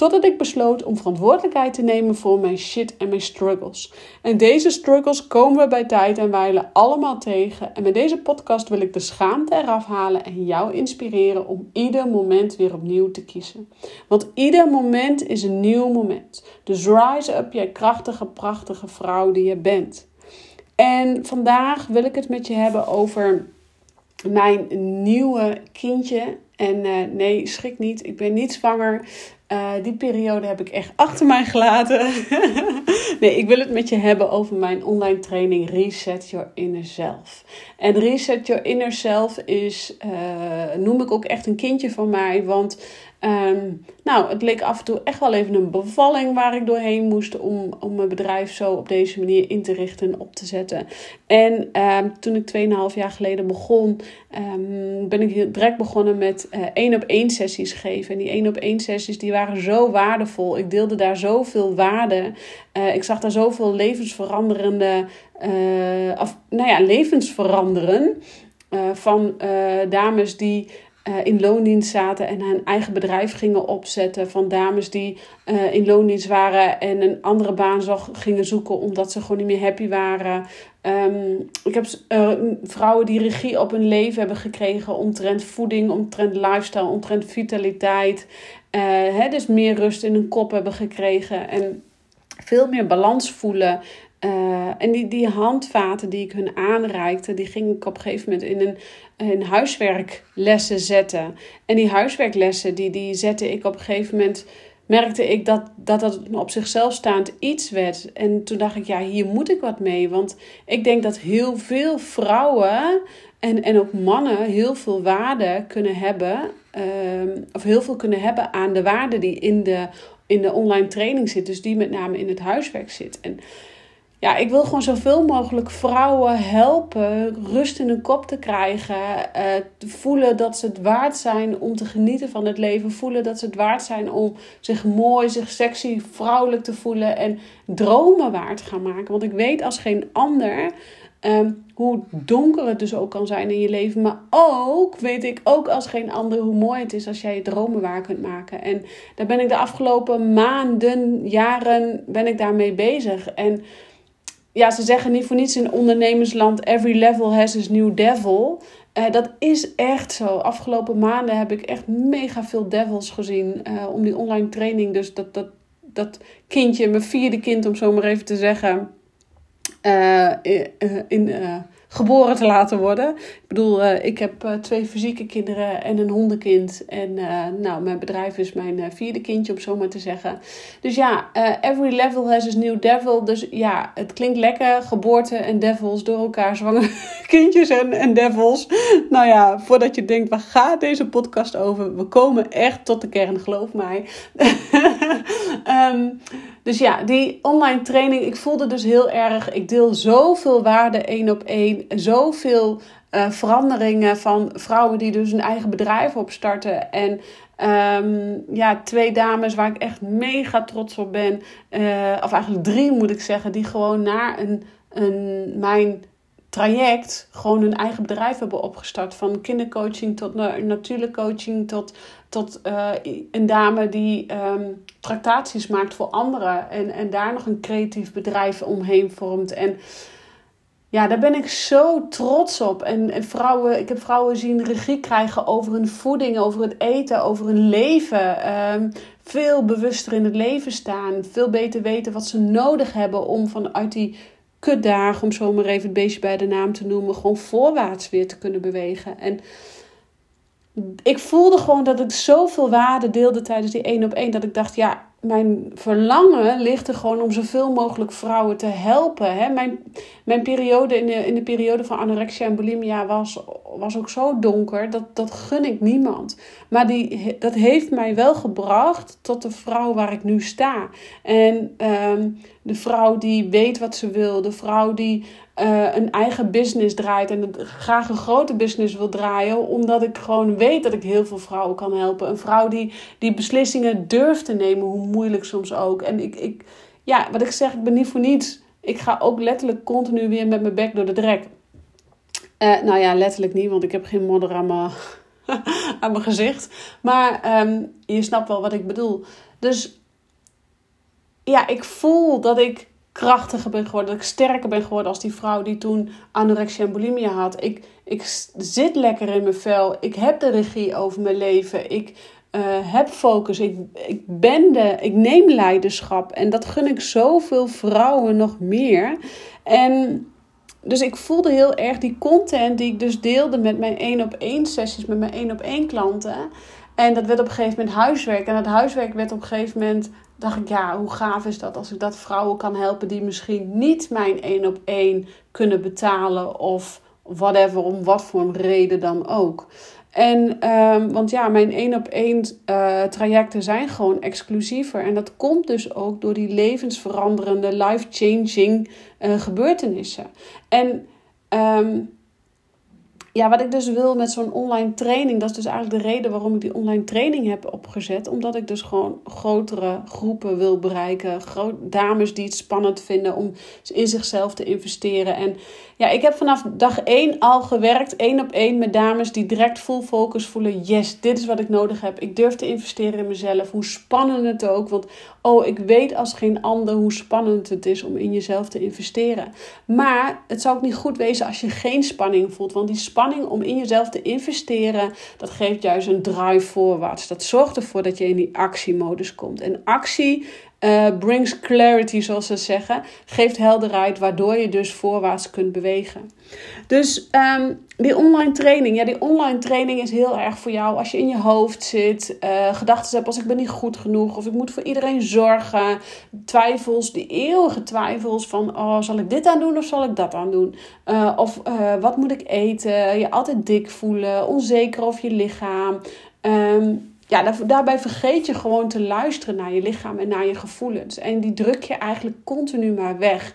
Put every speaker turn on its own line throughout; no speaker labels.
Totdat ik besloot om verantwoordelijkheid te nemen voor mijn shit en mijn struggles. En deze struggles komen we bij tijd en wijlen allemaal tegen. En met deze podcast wil ik de schaamte eraf halen en jou inspireren om ieder moment weer opnieuw te kiezen. Want ieder moment is een nieuw moment. Dus rise up, jij krachtige, prachtige vrouw die je bent. En vandaag wil ik het met je hebben over mijn nieuwe kindje. En uh, nee, schrik niet, ik ben niet zwanger. Uh, die periode heb ik echt achter mij gelaten. nee, ik wil het met je hebben over mijn online training Reset Your Inner Self. En Reset Your Inner Self is, uh, noem ik ook echt een kindje van mij. Want Um, nou, het leek af en toe echt wel even een bevalling waar ik doorheen moest om, om mijn bedrijf zo op deze manier in te richten en op te zetten. En um, toen ik 2,5 jaar geleden begon, um, ben ik direct begonnen met uh, één op één sessies geven. En die één op één sessies die waren zo waardevol. Ik deelde daar zoveel waarde. Uh, ik zag daar zoveel levensveranderende, uh, of nou ja, levens veranderen. van dames die uh, in loondienst zaten en hun eigen bedrijf gingen opzetten. Van dames die uh, in loondienst waren en een andere baan gingen zoeken omdat ze gewoon niet meer happy waren. Um, ik heb uh, vrouwen die regie op hun leven hebben gekregen omtrent voeding, omtrent lifestyle, omtrent vitaliteit. Hè, dus meer rust in hun kop hebben gekregen en veel meer balans voelen. Uh, en die, die handvaten die ik hun aanreikte, die ging ik op een gegeven moment in een, in huiswerklessen zetten. En die huiswerklessen, die, die zette ik op een gegeven moment, merkte ik dat, dat dat op zichzelf staand iets werd. En toen dacht ik, ja, hier moet ik wat mee. Want ik denk dat heel veel vrouwen en, en ook mannen heel veel waarde kunnen hebben. Uh, of heel veel kunnen hebben aan de waarde die in de, in de online training zit. Dus die met name in het huiswerk zit. En ja, ik wil gewoon zoveel mogelijk vrouwen helpen rust in hun kop te krijgen. Uh, te voelen dat ze het waard zijn om te genieten van het leven. Voelen dat ze het waard zijn om zich mooi, zich sexy, vrouwelijk te voelen. En dromen waar te gaan maken. Want ik weet als geen ander um, hoe donker het dus ook kan zijn in je leven. Maar ook weet ik ook als geen ander hoe mooi het is als jij je dromen waar kunt maken. En daar ben ik de afgelopen maanden, jaren, ben ik daarmee bezig. En ja, ze zeggen niet voor niets in ondernemersland: every level has its new devil. Uh, dat is echt zo. Afgelopen maanden heb ik echt mega veel devils gezien uh, om die online training. Dus dat, dat, dat kindje, mijn vierde kind om zo maar even te zeggen, uh, in, geboren te laten worden. Ik bedoel, uh, ik heb uh, twee fysieke kinderen en een hondenkind. En uh, nou, mijn bedrijf is mijn vierde kindje, om zo maar te zeggen. Dus ja, every level has its new devil. Dus ja, het klinkt lekker. Geboorte en devils door elkaar. Zwanger kindjes en, en devils. Nou ja, voordat je denkt, waar gaat deze podcast over? We komen echt tot de kern, geloof mij. um, dus ja, die online training, ik voelde dus heel erg. Ik deel zoveel waarde één op één. Zoveel uh, veranderingen van vrouwen die dus een eigen bedrijf opstarten. En um, ja, twee dames waar ik echt mega trots op ben. Uh, of eigenlijk drie moet ik zeggen, die gewoon naar een, een, mijn traject gewoon hun eigen bedrijf hebben opgestart. Van kindercoaching tot natuurlijk coaching tot, tot uh, een dame die um, tractaties maakt voor anderen. En, en daar nog een creatief bedrijf omheen vormt. En ja, daar ben ik zo trots op. En, en vrouwen, ik heb vrouwen zien regie krijgen over hun voeding, over het eten, over hun leven. Um, veel bewuster in het leven staan. Veel beter weten wat ze nodig hebben om vanuit die kutdagen, om zo maar even het beestje bij de naam te noemen, gewoon voorwaarts weer te kunnen bewegen. En ik voelde gewoon dat ik zoveel waarde deelde tijdens die één op één, dat ik dacht, ja, mijn verlangen ligt er gewoon om zoveel mogelijk vrouwen te helpen. Hè? Mijn, mijn periode in de, in de periode van anorexia en bulimia was was ook zo donker. Dat, dat gun ik niemand. Maar die, dat heeft mij wel gebracht tot de vrouw waar ik nu sta. En ehm, de vrouw die weet wat ze wil. De vrouw die uh, een eigen business draait. En graag een grote business wil draaien. Omdat ik gewoon weet dat ik heel veel vrouwen kan helpen. Een vrouw die, die beslissingen durft te nemen. Hoe moeilijk soms ook. En ik, ik, ja, wat ik zeg, ik ben niet voor niets. Ik ga ook letterlijk continu weer met mijn bek door de drek. Uh, nou ja, letterlijk niet, want ik heb geen modder aan mijn, gezicht. Maar um, je snapt wel wat ik bedoel. Dus ja, ik voel dat ik krachtiger ben geworden, dat ik sterker ben geworden als die vrouw die toen anorexia en bulimia had. Ik, ik zit lekker in mijn vel. Ik heb de regie over mijn leven. Ik uh, heb focus. Ik, ik ben de, ik neem leiderschap. En dat gun ik zoveel vrouwen nog meer. En dus ik voelde heel erg die content die ik dus deelde met mijn één op één sessies, met mijn één op één klanten. En dat werd op een gegeven moment huiswerk. En het huiswerk werd op een gegeven moment, dacht ik, ja, hoe gaaf is dat als ik dat vrouwen kan helpen die misschien niet mijn één op één kunnen betalen of whatever, om wat voor een reden dan ook. En, um, want ja, mijn één op één trajecten zijn gewoon exclusiever. En dat komt dus ook door die levensveranderende, life-changing gebeurtenissen. En um, ja, wat ik dus wil met zo'n online training, dat is dus eigenlijk de reden waarom ik die online training heb opgezet. Omdat ik dus gewoon grotere groepen wil bereiken. Groot, dames die het spannend vinden om in zichzelf te investeren. En ja, ik heb vanaf dag één al gewerkt, één op één, met dames die direct full focus voelen. Yes, dit is wat ik nodig heb. Ik durf te investeren in mezelf. Hoe spannend het ook. Want oh, ik weet als geen ander hoe spannend het is om in jezelf te investeren. Maar het zou ook niet goed wezen als je geen spanning voelt. Want die spanning om in jezelf te investeren, dat geeft juist een drive voorwaarts. Dat zorgt ervoor dat je in die actiemodus komt. En actie uh, brings clarity, zoals ze zeggen. Geeft helderheid, waardoor je dus voorwaarts kunt bewegen. Dus um, die online training. Ja, die online training is heel erg voor jou als je in je hoofd zit. Uh, gedachten hebt als ik ben niet goed genoeg. Of ik moet voor iedereen zorgen. Twijfels, die eeuwige twijfels van... Oh, zal ik dit aan doen of zal ik dat aan doen? Uh, of wat moet ik eten? Je altijd dik voelen. Onzeker over je lichaam. Um, ja, daarbij vergeet je gewoon te luisteren naar je lichaam en naar je gevoelens. En die druk je eigenlijk continu maar weg.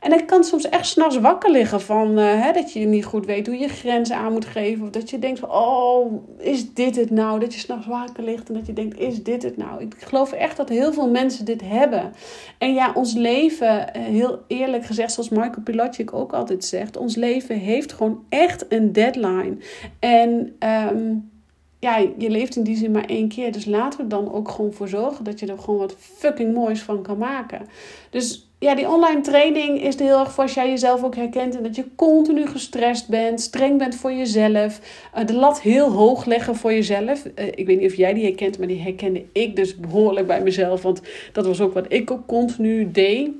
En ik kan soms echt s'nachts wakker liggen van uh, hè, dat je niet goed weet hoe je grenzen aan moet geven. Of dat je denkt van, oh, is dit het nou? Dat je s'nachts wakker ligt en dat je denkt, is dit het nou? Ik geloof echt dat heel veel mensen dit hebben. En ja, ons leven, eh, heel eerlijk gezegd, zoals Michael Pilatschik ook altijd zegt. Ons leven heeft gewoon echt een deadline. En... Um, ja, je leeft in die zin maar één keer. Dus laten we dan ook gewoon voor zorgen dat je er gewoon wat fucking moois van kan maken. Dus ja, die online training is er heel erg voor als jij jezelf ook herkent. En dat je continu gestrest bent, streng bent voor jezelf. Uh, de lat heel hoog leggen voor jezelf. Uh, ik weet niet of jij die herkent, maar die herkende ik dus behoorlijk bij mezelf. Want dat was ook wat ik ook continu deed.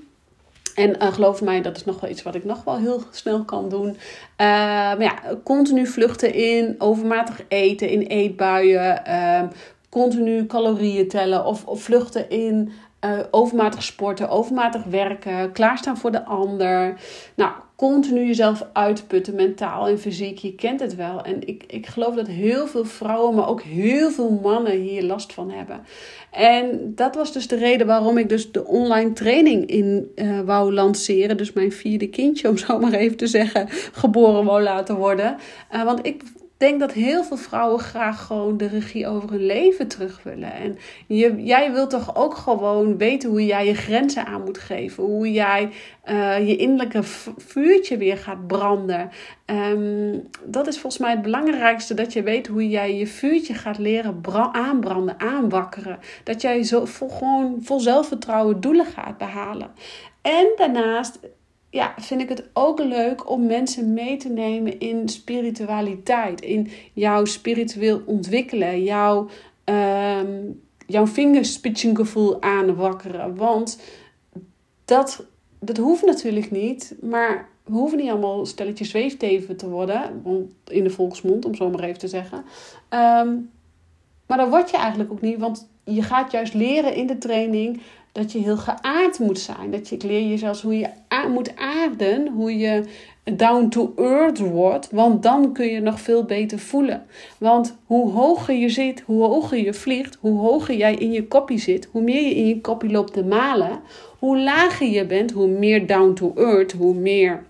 En uh, geloof mij, dat is nog wel iets wat ik nog wel heel snel kan doen. Uh, maar ja, continu vluchten in, overmatig eten in eetbuien, uh, continu calorieën tellen of, of vluchten in uh, overmatig sporten, overmatig werken, klaarstaan voor de ander. Nou, continu jezelf uitputten, mentaal en fysiek. Je kent het wel. En ik, ik geloof dat heel veel vrouwen, maar ook heel veel mannen hier last van hebben. En dat was dus de reden waarom ik dus de online training in uh, wou lanceren. Dus mijn vierde kindje, om zo maar even te zeggen, geboren wou laten worden. Uh, want ik denk dat heel veel vrouwen graag gewoon de regie over hun leven terug willen. En je, jij wilt toch ook gewoon weten hoe jij je grenzen aan moet geven. Hoe jij uh, je innerlijke vuurtje weer gaat branden. Um, dat is volgens mij het belangrijkste. Dat je weet hoe jij je vuurtje gaat leren aanbranden, aanwakkeren. Dat jij zo vol, gewoon vol zelfvertrouwen doelen gaat behalen. En daarnaast ja, vind ik het ook leuk om mensen mee te nemen in spiritualiteit. In jouw spiritueel ontwikkelen. Jouw, um, jouw vingerspitsengevoel aanwakkeren. Want dat, dat hoeft natuurlijk niet. Maar we hoeven niet allemaal stelletje zweefteven te worden. In de volksmond, om zo maar even te zeggen. Um, maar dat word je eigenlijk ook niet. Want je gaat juist leren in de training dat je heel geaard moet zijn. Dat je, ik leer je zelfs hoe je moet aarden, hoe je down to earth wordt, want dan kun je nog veel beter voelen. Want hoe hoger je zit, hoe hoger je vliegt, hoe hoger jij in je koppie zit, hoe meer je in je koppie loopt te malen, hoe lager je bent, hoe meer down to earth, hoe meer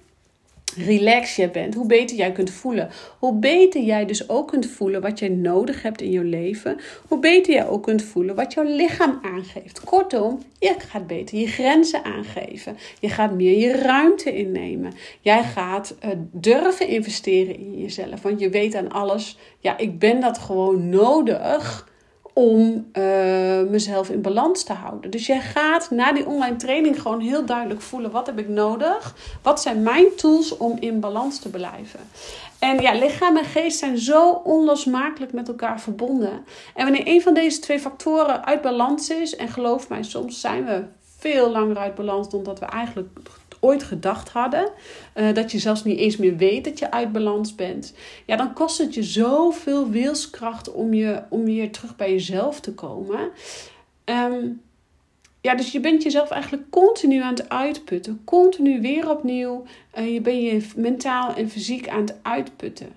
relaxed jij bent, hoe beter jij kunt voelen. Hoe beter jij dus ook kunt voelen wat jij nodig hebt in je leven. Hoe beter jij ook kunt voelen wat jouw lichaam aangeeft. Kortom, je gaat beter je grenzen aangeven. Je gaat meer je ruimte innemen. Jij gaat uh, durven investeren in jezelf. Want je weet aan alles, ja, ik ben dat gewoon nodig om uh, mezelf in balans te houden. Dus jij gaat na die online training gewoon heel duidelijk voelen: wat heb ik nodig? Wat zijn mijn tools om in balans te blijven? En ja, lichaam en geest zijn zo onlosmakelijk met elkaar verbonden. En wanneer een van deze twee factoren uit balans is, en geloof mij, soms zijn we veel langer uit balans dan dat we eigenlijk ooit gedacht hadden. Uh, dat je zelfs niet eens meer weet dat je uit balans bent. Ja, dan kost het je zoveel wilskracht om, je, om weer terug bij jezelf te komen. Um, ja, dus je bent jezelf eigenlijk continu aan het uitputten. Continu weer opnieuw. Uh, je bent je mentaal en fysiek aan het uitputten.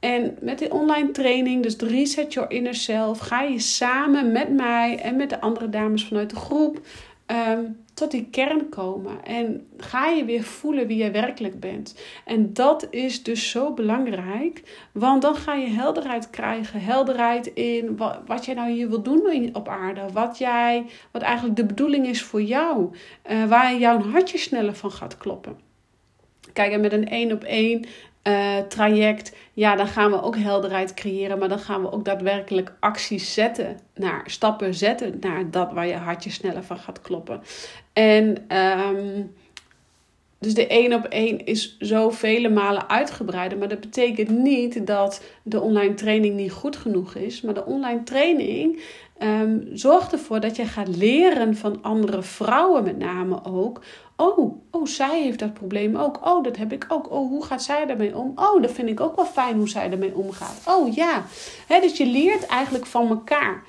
En met die online training, dus Reset Your Inner Self, ga je samen met mij en met de andere dames vanuit de groep um, tot die kern komen. En ga je weer voelen wie je werkelijk bent. En dat is dus zo belangrijk. Want dan ga je helderheid krijgen. Helderheid in wat, wat jij nou hier wil doen op aarde. Wat, jij, wat eigenlijk de bedoeling is voor jou. Uh, waar jouw hartje sneller van gaat kloppen. Kijk, en met een één op één uh, traject, ja, dan gaan we ook helderheid creëren, maar dan gaan we ook daadwerkelijk acties zetten, naar stappen zetten naar dat waar je hartje sneller van gaat kloppen. En um, dus de één op één is zo vele malen uitgebreider. Maar dat betekent niet dat de online training niet goed genoeg is. Maar de online training um, zorgt ervoor dat je gaat leren van andere vrouwen, met name ook. Oh, oh, zij heeft dat probleem ook. Oh, dat heb ik ook. Oh, hoe gaat zij daarmee om? Oh, dat vind ik ook wel fijn hoe zij ermee omgaat. Oh ja. Dus je leert eigenlijk van elkaar.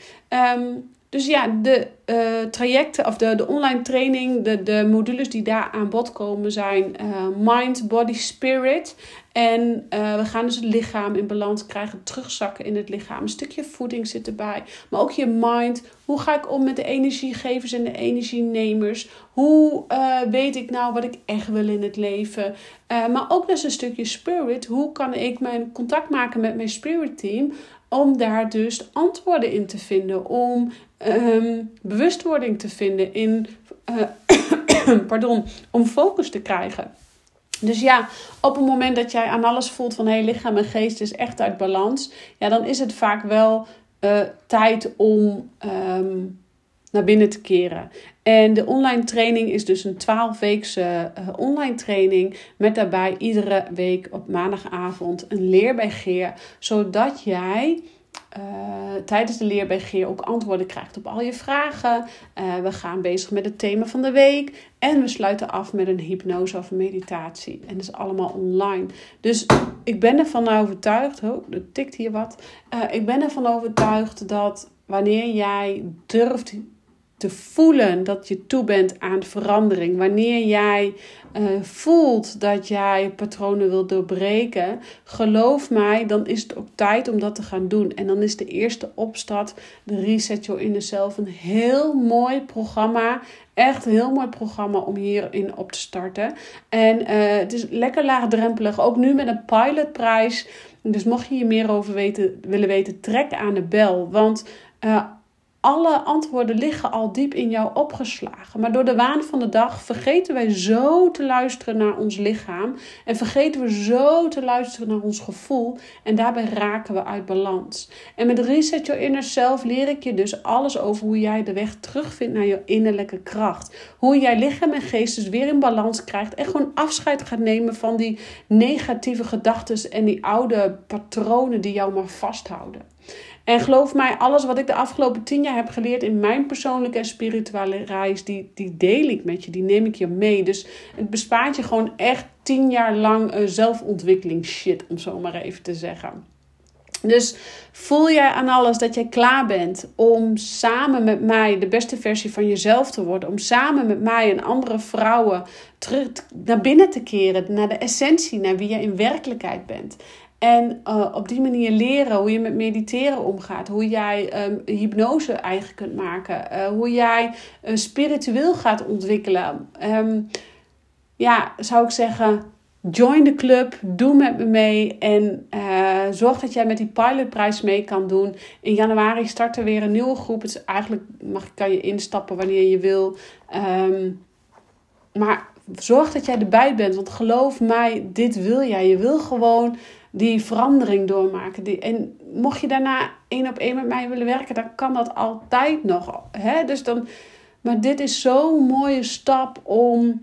Um, dus ja, de uh, trajecten of de, de online training, de, de modules die daar aan bod komen zijn uh, mind, body, spirit. En uh, we gaan dus het lichaam in balans krijgen, terugzakken in het lichaam. Een stukje voeding zit erbij, maar ook je mind. Hoe ga ik om met de energiegevers en de energienemers? Hoe weet ik nou wat ik echt wil in het leven? maar ook dus een stukje spirit. Hoe kan ik mijn contact maken met mijn spirit team? Om daar dus antwoorden in te vinden. Om um, bewustwording te vinden. In, uh, pardon, om focus te krijgen. Dus ja, op het moment dat jij aan alles voelt van hé, hey, lichaam en geest is echt uit balans. Ja, dan is het vaak wel uh, tijd om um, naar binnen te keren. En de online training is dus een 12-weekse uh, online training. Met daarbij iedere week op maandagavond een leer Geer. Zodat jij uh, tijdens de leer Geer ook antwoorden krijgt op al je vragen. Uh, we gaan bezig met het thema van de week. En we sluiten af met een hypnose of meditatie. En dat is allemaal online. Dus ik ben ervan overtuigd. Oh, er tikt hier wat. Ik ben ervan overtuigd dat wanneer jij durft te voelen dat je toe bent aan verandering. Wanneer jij uh, voelt dat jij patronen wil doorbreken, geloof mij, dan is het ook tijd om dat te gaan doen. En dan is de eerste opstart, de Reset Your Inner Self, een heel mooi programma. Echt een heel mooi programma om hierin op te starten. En uh, het is lekker laagdrempelig, ook nu met een pilotprijs. Dus mocht je hier meer over weten, willen weten, trek aan de bel. Want uh, alle antwoorden liggen al diep in jou opgeslagen. Maar door de waan van de dag vergeten wij zo te luisteren naar ons lichaam. En vergeten we zo te luisteren naar ons gevoel. En daarbij raken we uit balans. En met Reset Your Inner Self leer ik je dus alles over hoe jij de weg terugvindt naar je innerlijke kracht. Hoe jij lichaam en geest dus weer in balans krijgt. En gewoon afscheid gaat nemen van die negatieve gedachten en die oude patronen die jou maar vasthouden. En geloof mij, alles wat ik de afgelopen tien jaar heb geleerd in mijn persoonlijke en spirituele reis, die, die deel ik met je, die neem ik je mee. Dus het bespaart je gewoon echt tien jaar lang uh, zelfontwikkeling shit, om zo maar even te zeggen. Dus voel jij aan alles dat jij klaar bent om samen met mij de beste versie van jezelf te worden? Om samen met mij en andere vrouwen terug naar binnen te keren, naar de essentie, naar wie je in werkelijkheid bent. En uh, op die manier leren hoe je met mediteren omgaat. Hoe jij um, hypnose eigen kunt maken. Uh, hoe jij uh, spiritueel gaat ontwikkelen. Um, ja, zou ik zeggen, join de club. Doe met me mee. En zorg dat jij met die pilotprijs mee kan doen. In januari start er weer een nieuwe groep. Het is eigenlijk mag, kan je instappen wanneer je wil. Um, maar zorg dat jij erbij bent. Want geloof mij, dit wil jij. Je wil gewoon die verandering doormaken. Die, en mocht je daarna één op één met mij willen werken, dan kan dat altijd nog. Hè? Dus dan, maar dit is zo'n mooie stap om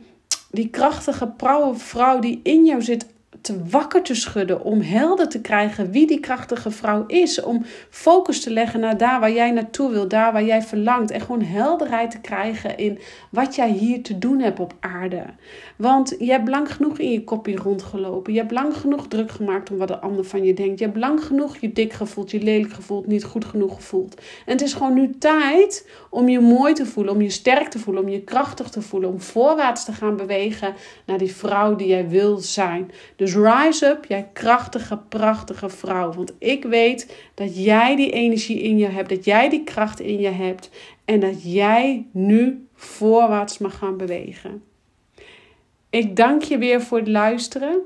die krachtige vrouw die in jou zit te wakker te schudden, om helder te krijgen wie die krachtige vrouw is, om focus te leggen naar daar waar jij naartoe wil, daar waar jij verlangt en gewoon helderheid te krijgen in wat jij hier te doen hebt op aarde. Want je hebt lang genoeg in je kopje rondgelopen, je hebt lang genoeg druk gemaakt om wat de ander van je denkt, je hebt lang genoeg je dik gevoeld, je lelijk gevoeld, niet goed genoeg gevoeld. En het is gewoon nu tijd om je mooi te voelen, om je sterk te voelen, om je krachtig te voelen, om voorwaarts te gaan bewegen naar die vrouw die jij wil zijn. Dus dus rise up, jij krachtige, prachtige vrouw. Want ik weet dat jij die energie in je hebt, dat jij die kracht in je hebt en dat jij nu voorwaarts mag gaan bewegen. Ik dank je weer voor het luisteren.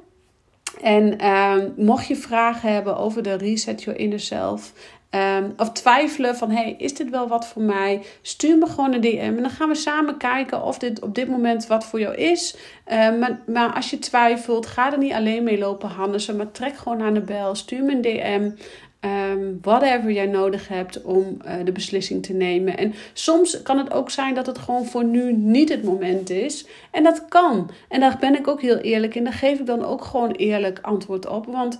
En ehm, mocht je vragen hebben over de Reset Your Inner Self, Um, of twijfelen van, hey, is dit wel wat voor mij? Stuur me gewoon een DM en dan gaan we samen kijken of dit op dit moment wat voor jou is. Um, maar, maar, als je twijfelt, ga er niet alleen mee lopen Hannes, maar trek gewoon aan de bel. Stuur me een DM. Um, whatever jij nodig hebt om uh, de beslissing te nemen. En soms kan het ook zijn dat het gewoon voor nu niet het moment is. En dat kan. En daar ben ik ook heel eerlijk in. Daar geef ik dan ook gewoon eerlijk antwoord op. Want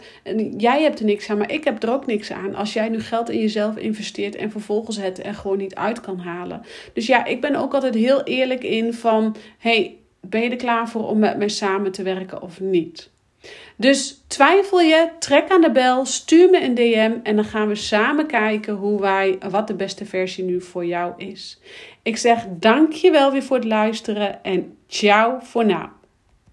jij hebt er niks aan, maar ik heb er ook niks aan. Als jij nu geld in jezelf investeert en vervolgens het er gewoon niet uit kan halen. Dus ja, ik ben ook altijd heel eerlijk in van: hey, ben je er klaar voor om met mij samen te werken of niet? Dus twijfel je, trek aan de bel, stuur me een DM en dan gaan we samen kijken hoe wij, wat de beste versie nu voor jou is. Ik zeg dankjewel weer voor het luisteren en ciao voor nu.